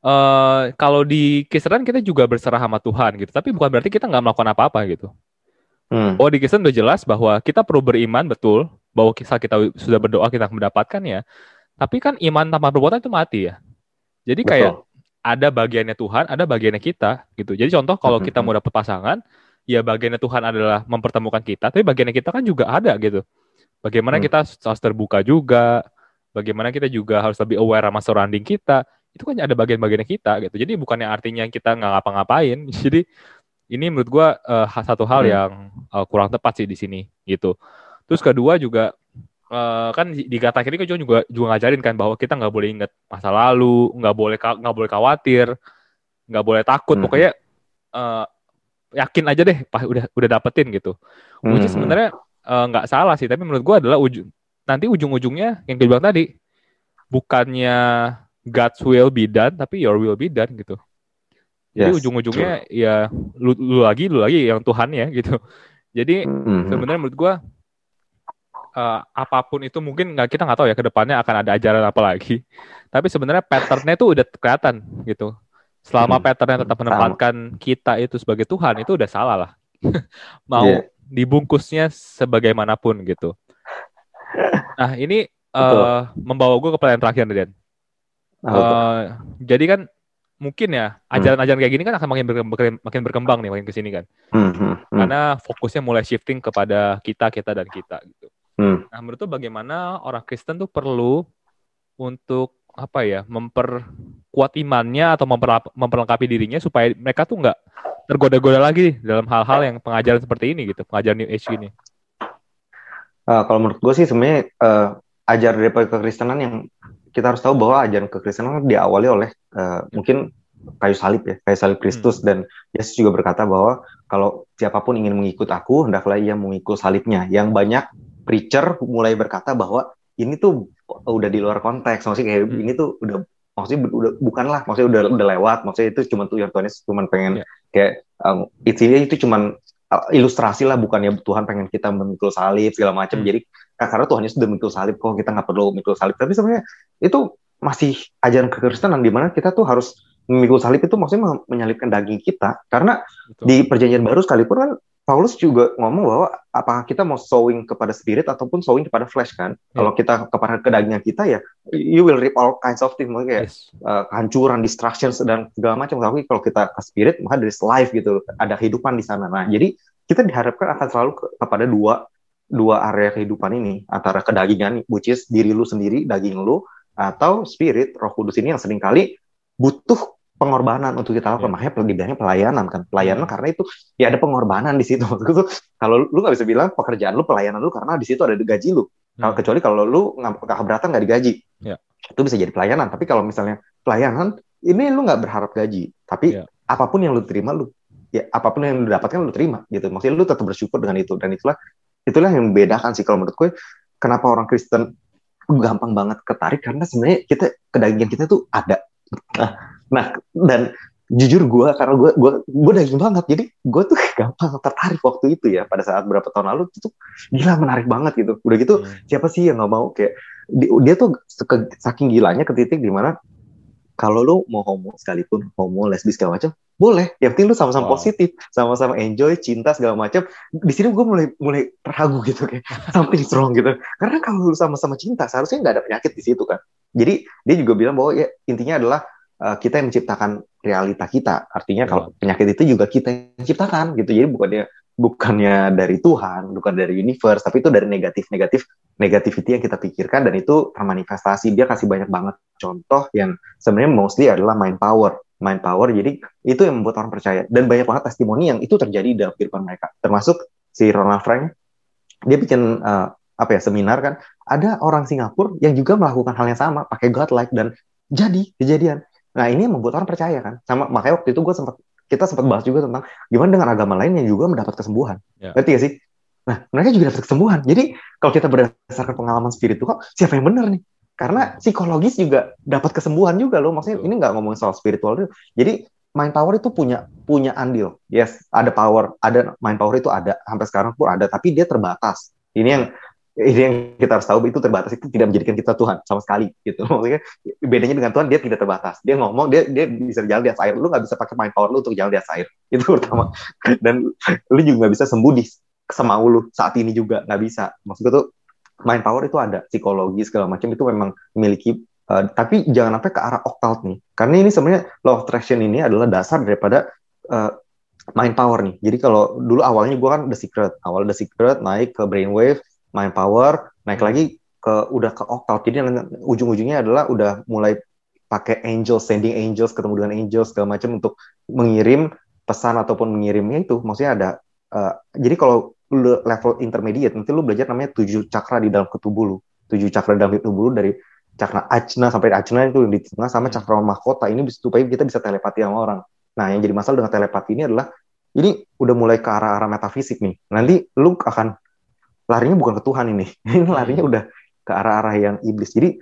uh, kalau di Kristen kita juga berserah sama Tuhan gitu tapi bukan berarti kita nggak melakukan apa-apa gitu Hmm. Oh di Kristen udah jelas bahwa kita perlu beriman betul bahwa kisah kita sudah berdoa kita akan mendapatkannya. Tapi kan iman tanpa perbuatan itu mati ya. Jadi betul. kayak ada bagiannya Tuhan, ada bagiannya kita gitu. Jadi contoh kalau kita mau dapat pasangan, ya bagiannya Tuhan adalah mempertemukan kita, tapi bagiannya kita kan juga ada gitu. Bagaimana hmm. kita harus terbuka juga, bagaimana kita juga harus lebih aware sama surrounding kita. Itu kan ada bagian-bagiannya kita gitu. Jadi bukannya artinya kita nggak ngapa-ngapain. Jadi ini menurut gue uh, satu hal hmm. yang uh, kurang tepat sih di sini gitu. Terus kedua juga uh, kan di, di kata kiri kan juga juga ngajarin kan bahwa kita nggak boleh inget masa lalu, nggak boleh nggak boleh khawatir, nggak boleh takut. Hmm. Pokoknya uh, yakin aja deh, pas udah udah dapetin gitu. Hmm. Which sebenarnya nggak uh, salah sih, tapi menurut gue adalah ujung nanti ujung-ujungnya yang gue bilang tadi bukannya God's will be done, tapi your will be done gitu. Jadi ujung-ujungnya ya lu, lu lagi lu lagi yang Tuhan ya gitu. Jadi mm-hmm. sebenarnya menurut gua uh, apa pun itu mungkin nggak kita nggak tahu ya ke depannya akan ada ajaran apa lagi. Tapi sebenarnya patternnya itu udah kelihatan gitu. Selama hmm. patternnya tetap menempatkan kita itu sebagai Tuhan itu udah salah lah. Mau yeah. dibungkusnya sebagaimanapun gitu. Nah ini uh, membawa gue ke pertanyaan terakhir nih Dan. Uh, jadi kan mungkin ya hmm. ajaran-ajaran kayak gini kan akan makin berkembang, makin berkembang nih makin ke sini kan. Hmm, hmm, hmm. Karena fokusnya mulai shifting kepada kita, kita dan kita gitu. Hmm. Nah, menurut tuh bagaimana orang Kristen tuh perlu untuk apa ya memperkuat imannya atau memper, memperlengkapi dirinya supaya mereka tuh nggak tergoda-goda lagi dalam hal-hal yang pengajaran seperti ini gitu, pengajaran New Age gini. Uh, kalau menurut gue sih sebenarnya uh, ajar dari kekristenan yang kita harus tahu bahwa ajaran kekristenan diawali oleh uh, mungkin kayu salib ya, kayu salib Kristus hmm. dan Yesus juga berkata bahwa kalau siapa pun ingin mengikut aku, hendaklah ia mengikut salibnya. Yang banyak preacher mulai berkata bahwa ini tuh udah di luar konteks, maksudnya kayak hmm. ini tuh udah maksudnya udah bukanlah, maksudnya udah udah lewat, maksudnya itu cuma tuh yang Tuhan cuma pengen yeah. kayak um, itu itu cuma uh, ilustrasi lah, bukannya Tuhan pengen kita memikul salib segala macam. Hmm. Jadi karena Tuhan Yesus sudah memikul salib, kok kita nggak perlu memikul salib. Tapi sebenarnya itu masih ajaran kekristenan di mana kita tuh harus memikul salib itu maksudnya menyalibkan daging kita karena Betul. di perjanjian baru sekalipun kan Paulus juga ngomong bahwa apakah kita mau sowing kepada spirit ataupun sowing kepada flesh kan yeah. kalau kita kepada kedagingan kita ya you will reap all kinds of things kayak yes. uh, kehancuran distractions dan segala macam tapi kalau kita ke spirit maka dari life gitu ada kehidupan di sana nah jadi kita diharapkan akan selalu ke, kepada dua dua area kehidupan ini antara kedagingan which is diri lu sendiri daging lu atau spirit Roh Kudus ini yang sering kali butuh pengorbanan untuk kita lakukan. Yeah. Makanya dibilangnya pelayanan kan. Pelayanan hmm. karena itu ya ada pengorbanan di situ. kalau lu nggak bisa bilang pekerjaan lu pelayanan lu karena di situ ada gaji lu. Hmm. Kecuali kalau lu nggak keberatan nggak digaji. Yeah. Itu bisa jadi pelayanan. Tapi kalau misalnya pelayanan ini lu nggak berharap gaji, tapi yeah. apa pun yang lu terima lu ya apa pun yang lu dapatkan lu terima gitu maksudnya lu tetap bersyukur dengan itu dan itulah itulah yang membedakan sih kalau menurut gue kenapa orang Kristen gampang banget ketarik karena sebenarnya kita kedagingan kita tuh ada. Nah, nah dan jujur gue karena gue gue gue daging banget jadi gue tuh gampang tertarik waktu itu ya pada saat berapa tahun lalu itu tuh gila menarik banget gitu. Udah gitu hmm. siapa sih yang nggak mau? Kayak dia tuh saking gilanya ke titik di mana kalau lu mau homo sekalipun homo lesbi segala macam boleh. Yang penting lu sama-sama wow. positif sama-sama enjoy cinta segala macam di sini gue mulai mulai ragu gitu kayak something strong gitu. Karena kalau lu sama-sama cinta seharusnya nggak ada penyakit di situ kan. Jadi dia juga bilang bahwa ya intinya adalah uh, kita yang menciptakan realita kita. Artinya kalau penyakit itu juga kita yang ciptakan gitu. Jadi bukannya bukannya dari Tuhan, bukan dari universe, tapi itu dari negatif-negatif negativity yang kita pikirkan dan itu termanifestasi. Dia kasih banyak banget contoh yang sebenarnya mostly adalah mind power. Mind power, jadi itu yang membuat orang percaya. Dan banyak banget testimoni yang itu terjadi dalam kehidupan mereka. Termasuk si Ronald Frank, dia bikin uh, apa ya seminar kan, ada orang Singapura yang juga melakukan hal yang sama, pakai godlike dan jadi kejadian. Nah ini yang membuat orang percaya kan. Sama makanya waktu itu gue sempat kita sempat bahas juga tentang gimana dengan agama lain yang juga mendapat kesembuhan. Ya. Ngerti gak sih? Nah, mereka juga dapat kesembuhan. Jadi, kalau kita berdasarkan pengalaman spiritual, siapa yang benar nih? Karena psikologis juga dapat kesembuhan juga loh. Maksudnya ini nggak ngomongin soal spiritual. Jadi, mind power itu punya punya andil. Yes, ada power, ada mind power itu ada sampai sekarang pun ada, tapi dia terbatas. Ini yang ini yang kita harus tahu itu terbatas itu tidak menjadikan kita Tuhan sama sekali gitu. Maksudnya bedanya dengan Tuhan dia tidak terbatas. Dia ngomong dia dia bisa jalan di atas air. Lu nggak bisa pakai mind power lu untuk jalan di atas air. Itu pertama. Dan lu juga nggak bisa sembuh di semau lu saat ini juga. Nggak bisa. Maksud gue tuh mind power itu ada. Psikologi segala macam itu memang memiliki uh, tapi jangan sampai ke arah occult nih. Karena ini sebenarnya law of attraction ini adalah dasar daripada uh, mind power nih. Jadi kalau dulu awalnya gue kan the secret. Awal the secret naik ke brainwave mind power, naik lagi ke udah ke occult. Jadi ujung-ujungnya adalah udah mulai pakai angel, sending angels, ketemu dengan angels segala macam untuk mengirim pesan ataupun mengirimnya itu. Maksudnya ada. Uh, jadi kalau lu level intermediate, nanti lu belajar namanya tujuh cakra di dalam ketubuh lu. Tujuh cakra di dalam ketubuh lu dari cakra ajna sampai ajna itu di tengah sama hmm. cakra mahkota ini supaya kita bisa telepati sama orang. Nah, yang jadi masalah dengan telepati ini adalah ini udah mulai ke arah-arah metafisik nih. Nanti lu akan larinya bukan ke Tuhan ini. Ini larinya udah ke arah-arah yang iblis. Jadi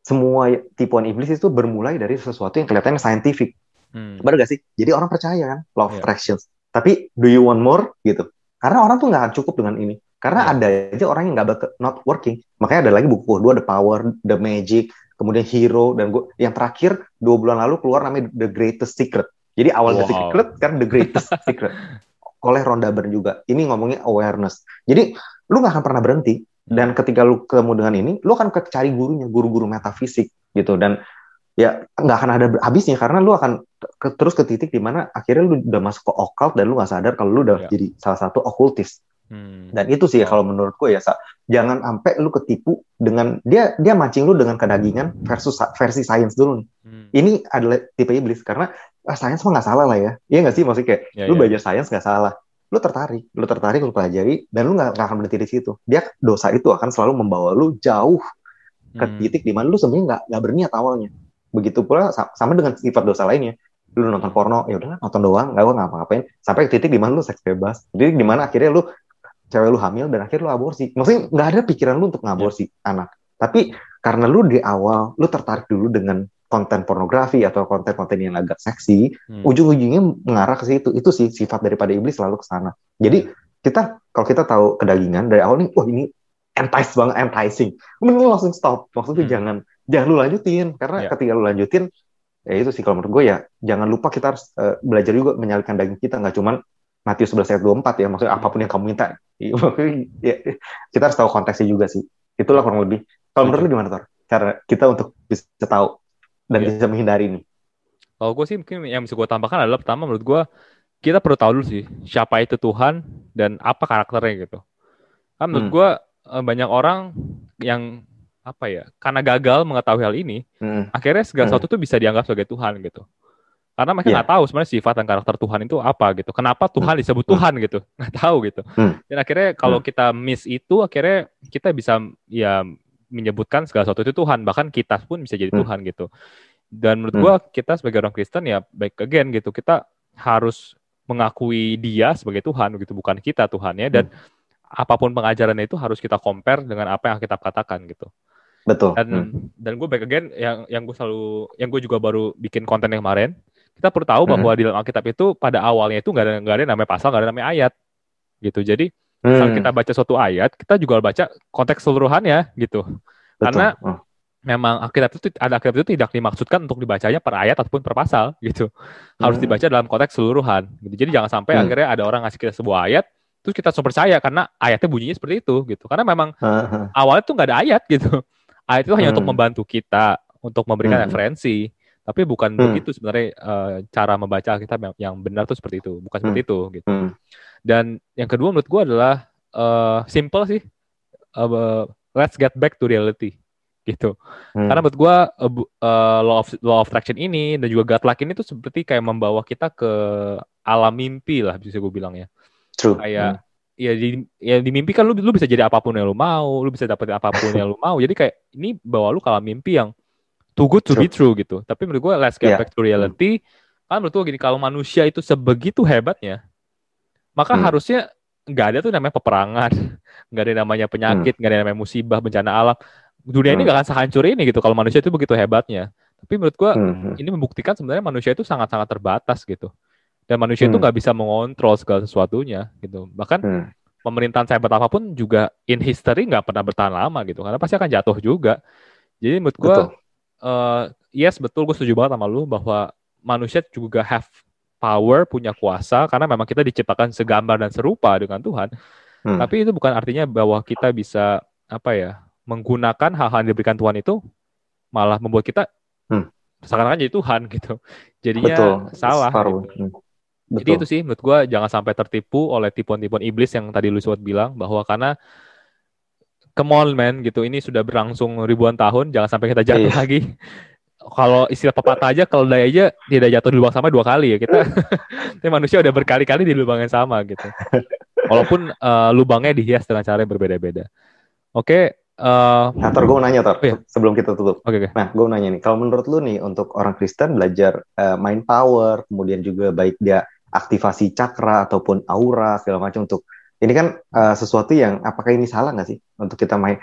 semua tipuan iblis itu bermulai dari sesuatu yang kelihatannya scientific. Hmm. Benar gak sih? Jadi orang percaya kan law of yeah. attractions. Tapi do you want more gitu? Karena orang tuh nggak cukup dengan ini. Karena yeah. ada aja orang yang nggak not working. Makanya ada lagi buku dua The Power, The Magic, kemudian Hero dan gua yang terakhir dua bulan lalu keluar namanya The Greatest Secret. Jadi awal wow. The Secret kan The Greatest Secret oleh Ronda Byrne juga. Ini ngomongnya awareness. Jadi lu nggak akan pernah berhenti dan ketika lu ketemu dengan ini lu akan cari gurunya guru-guru metafisik gitu dan ya nggak akan ada habisnya karena lu akan ke, terus ke titik di mana akhirnya lu udah masuk ke occult dan lu nggak sadar kalau lu udah ya. jadi salah satu okultis hmm. dan itu sih oh. kalau menurutku ya sa, jangan sampai lu ketipu dengan dia dia mancing lu dengan kedagingan versus versi sains dulu nih hmm. ini adalah tipe iblis karena ah, sains mah nggak salah lah ya iya nggak sih maksudnya kayak ya, lu ya. belajar sains nggak salah lu tertarik, lu tertarik, lu pelajari, dan lu nggak akan berhenti di situ. Dia dosa itu akan selalu membawa lu jauh ke hmm. titik di mana lu sebenarnya nggak nggak berniat awalnya. Begitu pula sama dengan sifat dosa lainnya. Lu nonton porno, ya udah nonton doang, nggak ngapa-ngapain. Sampai ke titik di mana lu seks bebas. Titik di mana akhirnya lu cewek lu hamil dan akhirnya lu aborsi. Maksudnya nggak ada pikiran lu untuk ngaborsi yeah. anak. Tapi karena lu di awal lu tertarik dulu dengan konten pornografi atau konten-konten yang agak seksi, hmm. ujung-ujungnya mengarah ke situ. Itu sih sifat daripada iblis selalu ke sana. Jadi kita kalau kita tahu kedagingan dari awal nih, wah ini entice banget, enticing. Mending langsung stop. Maksudnya hmm. jangan jangan lu lanjutin karena yeah. ketika lu lanjutin ya itu sih kalau menurut gue ya jangan lupa kita harus uh, belajar juga menyalurkan daging kita nggak cuman Matius 11 ayat 24 ya maksudnya hmm. apa pun yang kamu minta ya, kita harus tahu konteksnya juga sih itulah kurang lebih kalau menurut lu gimana Tor cara kita untuk bisa tahu dan yeah. bisa menghindari ini? Kalau gue sih mungkin yang bisa gue tambahkan adalah pertama menurut gue kita perlu tahu dulu sih siapa itu Tuhan dan apa karakternya gitu. Kan menurut hmm. gue eh, banyak orang yang apa ya karena gagal mengetahui hal ini, hmm. akhirnya segala hmm. sesuatu tuh bisa dianggap sebagai Tuhan gitu. Karena mereka iya. nggak yeah. tahu sebenarnya sifat dan karakter Tuhan itu apa gitu. Kenapa Tuhan hmm. disebut Tuhan hmm. gitu? Nggak tahu gitu. Hmm. Dan akhirnya kalau hmm. kita miss itu, akhirnya kita bisa ya menyebutkan segala sesuatu itu Tuhan bahkan kita pun bisa jadi hmm. Tuhan gitu dan menurut hmm. gua kita sebagai orang Kristen ya baik again gitu kita harus mengakui dia sebagai Tuhan begitu bukan kita Tuhannya dan hmm. apa pun pengajarannya itu harus kita compare dengan apa yang kita katakan gitu. Betul. Dan hmm. dan gue back again yang yang gue selalu yang gue juga baru bikin konten yang kemarin kita perlu tahu bahwa hmm. di dalam Alkitab itu pada awalnya itu nggak ada nggak ada namanya pasal nggak ada namanya ayat gitu. Jadi hmm. saat kita baca suatu ayat kita juga baca konteks seluruhannya gitu. Betul. Karena oh memang Alkitab itu ada Alkitab itu tidak dimaksudkan untuk dibacanya per ayat ataupun per pasal gitu. Harus hmm. dibaca dalam konteks seluruhan. Gitu. Jadi jangan sampai hmm. akhirnya ada orang ngasih kita sebuah ayat terus kita langsung percaya karena ayatnya bunyinya seperti itu gitu. Karena memang awalnya tuh nggak ada ayat gitu. Ayat itu hanya untuk hmm. membantu kita untuk memberikan hmm. referensi, tapi bukan hmm. begitu sebenarnya uh, cara membaca Alkitab yang, yang benar tuh seperti itu, bukan hmm. seperti itu gitu. Hmm. Dan yang kedua menurut gua adalah uh, simple sih. Uh, let's get back to reality gitu. Hmm. Karena menurut gue uh, uh, law of law of attraction ini dan juga God luck ini tuh seperti kayak membawa kita ke alam mimpi lah bisa gue bilang ya. True. Kayak hmm. ya di ya di mimpi kan lu lu bisa jadi apa pun yang lu mau, lu bisa dapetin apa pun yang lu mau. Jadi kayak ini bawa lu ke alam mimpi yang too good to true. be true gitu. Tapi menurut gue let's get yeah. back to reality. Hmm. Kan menurut gue gini kalau manusia itu sebegitu hebatnya, maka hmm. harusnya nggak ada tuh namanya peperangan, nggak ada namanya penyakit, nggak hmm. ada namanya musibah, bencana alam dunia hmm. ini gak akan sehancur ini gitu kalau manusia itu begitu hebatnya. Tapi menurut gua hmm, ini membuktikan sebenarnya manusia itu sangat-sangat terbatas gitu. Dan manusia hmm. itu nggak bisa mengontrol segala sesuatunya gitu. Bahkan hmm. pemerintahan hebat apa pun juga in history nggak pernah bertahan lama gitu. Karena pasti akan jatuh juga. Jadi menurut gua betul. Uh, yes betul gue setuju banget sama lu bahwa manusia juga have power, punya kuasa karena memang kita diciptakan segambar dan serupa dengan Tuhan. Hmm. Tapi itu bukan artinya bahwa kita bisa apa ya menggunakan hal-hal yang diberikan Tuhan itu malah membuat kita hmm. seakan-akan jadi Tuhan gitu. Jadinya Betul. salah. Gitu. Hmm. Betul. Jadi itu sih menurut gue jangan sampai tertipu oleh tipuan-tipuan iblis yang tadi lu sempat bilang bahwa karena come on man gitu ini sudah berlangsung ribuan tahun jangan sampai kita jatuh yeah. lagi. Kalau istilah pepatah aja kalau daya aja tidak jatuh di lubang sama dua kali ya kita. Tapi manusia udah berkali-kali di lubang yang sama gitu. Walaupun uh, lubangnya dihias dengan cara yang berbeda-beda. Oke, Uh, nah, Tor, gue mau nanya, Tor, iya. sebelum kita tutup. Okay, okay. Nah, gue mau nanya nih, kalau menurut lu nih, untuk orang Kristen belajar uh, mind power, kemudian juga baik dia aktivasi cakra ataupun aura, segala macam untuk, ini kan uh, sesuatu yang, apakah ini salah nggak sih untuk kita main?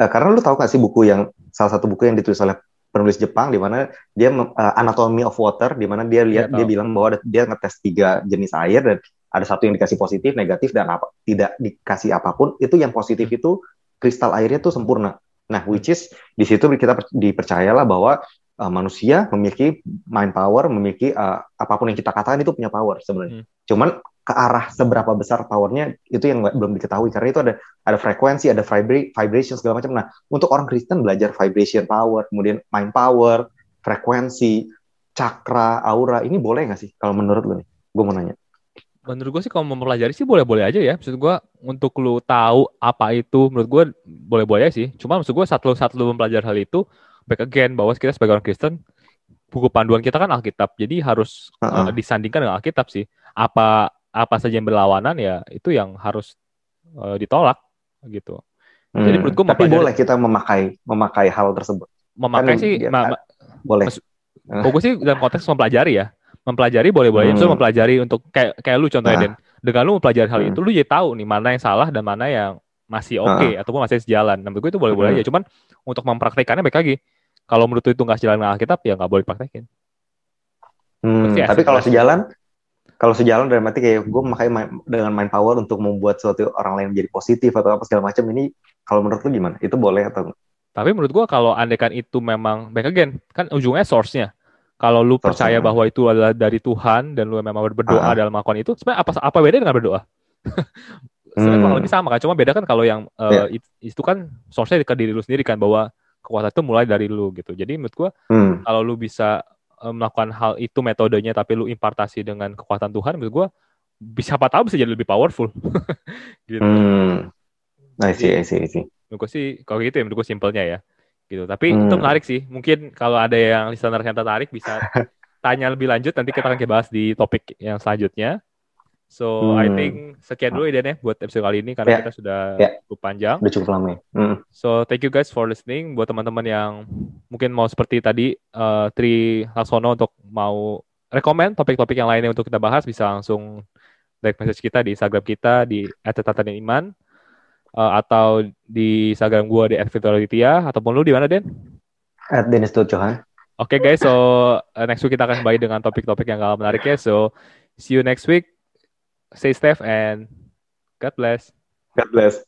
Uh, karena lu tahu nggak sih buku yang, salah satu buku yang ditulis oleh penulis Jepang, di mana dia uh, Anatomy of Water, di mana dia lihat, ya, dia bilang bahwa dia ngetes tiga jenis air, dan ada satu yang dikasih positif, negatif, dan apa tidak dikasih apa pun, itu yang positif hmm. itu kristal airnya tuh sempurna. Nah, which is di situ kita dipercayalah bahwa uh, manusia memiliki mind power, memiliki uh, apa pun yang kita katakan itu punya power sebenarnya. Hmm. Cuman ke arah seberapa besar powernya itu yang belum diketahui karena itu ada ada frekuensi, ada vibra vibration segala macam. Nah, untuk orang Kristen belajar vibration power, kemudian mind power, frekuensi, cakra, aura, ini boleh nggak sih kalau menurut lo nih? Gue mau nanya menurut gue sih kalau mempelajari sih boleh-boleh aja ya. Maksud gue untuk lu tahu apa itu, menurut gue boleh-boleh aja sih. Cuma maksud gue saat lu, saat lu mempelajari hal itu, back again, bahwa kita sebagai orang Kristen, buku panduan kita kan Alkitab. Jadi harus uh -uh. Uh, disandingkan dengan Alkitab sih. Apa apa saja yang berlawanan ya itu yang harus uh, ditolak gitu. Hmm. Jadi menurut gue tapi boleh kita memakai memakai hal tersebut. Memakai kan, sih ya, ma boleh. Gue sih dalam konteks mempelajari ya mempelajari boleh-boleh hmm. mempelajari untuk kayak kayak lu contohnya nah. Den dengan lu mempelajari hal hmm. itu lu jadi tahu nih mana yang salah dan mana yang masih oke okay, nah. ataupun masih sejalan. Nah, menurut gue itu boleh-boleh hmm. aja. Cuman untuk mempraktekannya baik lagi. Kalau menurut itu nggak sejalan dengan Alkitab ya nggak boleh praktekin. Hmm, tapi kalau sejalan, kalau sejalan dari mati kayak gue makanya main, dengan main power untuk membuat suatu orang lain menjadi positif atau apa segala macam ini, kalau menurut lu gimana? Itu boleh atau enggak? Tapi menurut gue kalau andekan itu memang back again, kan ujungnya source-nya kalau lu percaya bahwa itu adalah dari Tuhan dan lu memang berdoa uh. dalam melakukan itu, sebenarnya apa apa beda dengan berdoa? sebenarnya hmm. lebih sama kan, cuma beda kan kalau yang uh, yeah. itu kan source-nya ke diri lu sendiri kan bahwa kekuatan itu mulai dari lu gitu. Jadi menurut gua hmm. kalau lu bisa melakukan hal itu metodenya tapi lu impartasi dengan kekuatan Tuhan menurut gua bisa apa tahu bisa jadi lebih powerful. gitu. Hmm. I see, I see, I see. Menurut gua sih kalau gitu ya menurut gua simpelnya ya gitu. Tapi hmm. itu menarik sih. Mungkin kalau ada yang listener yang tertarik bisa tanya lebih lanjut. Nanti kita akan bahas di topik yang selanjutnya. So hmm. I think sekian dulu ya ya buat episode kali ini karena yeah. kita sudah yeah. cukup panjang. Udah cukup lama. Ya. Hmm. So thank you guys for listening. Buat teman-teman yang mungkin mau seperti tadi uh, Tri Laksono untuk mau rekomend topik-topik yang lainnya untuk kita bahas, bisa langsung direct message kita di Instagram kita di @tataniman uh, atau di Instagram gue di @virtualitia ataupun lu di mana Den? At Dennis. Oke okay, guys, so uh, next week kita akan kembali dengan topik-topik yang gak menarik ya. So see you next week. Stay safe and God bless. God bless.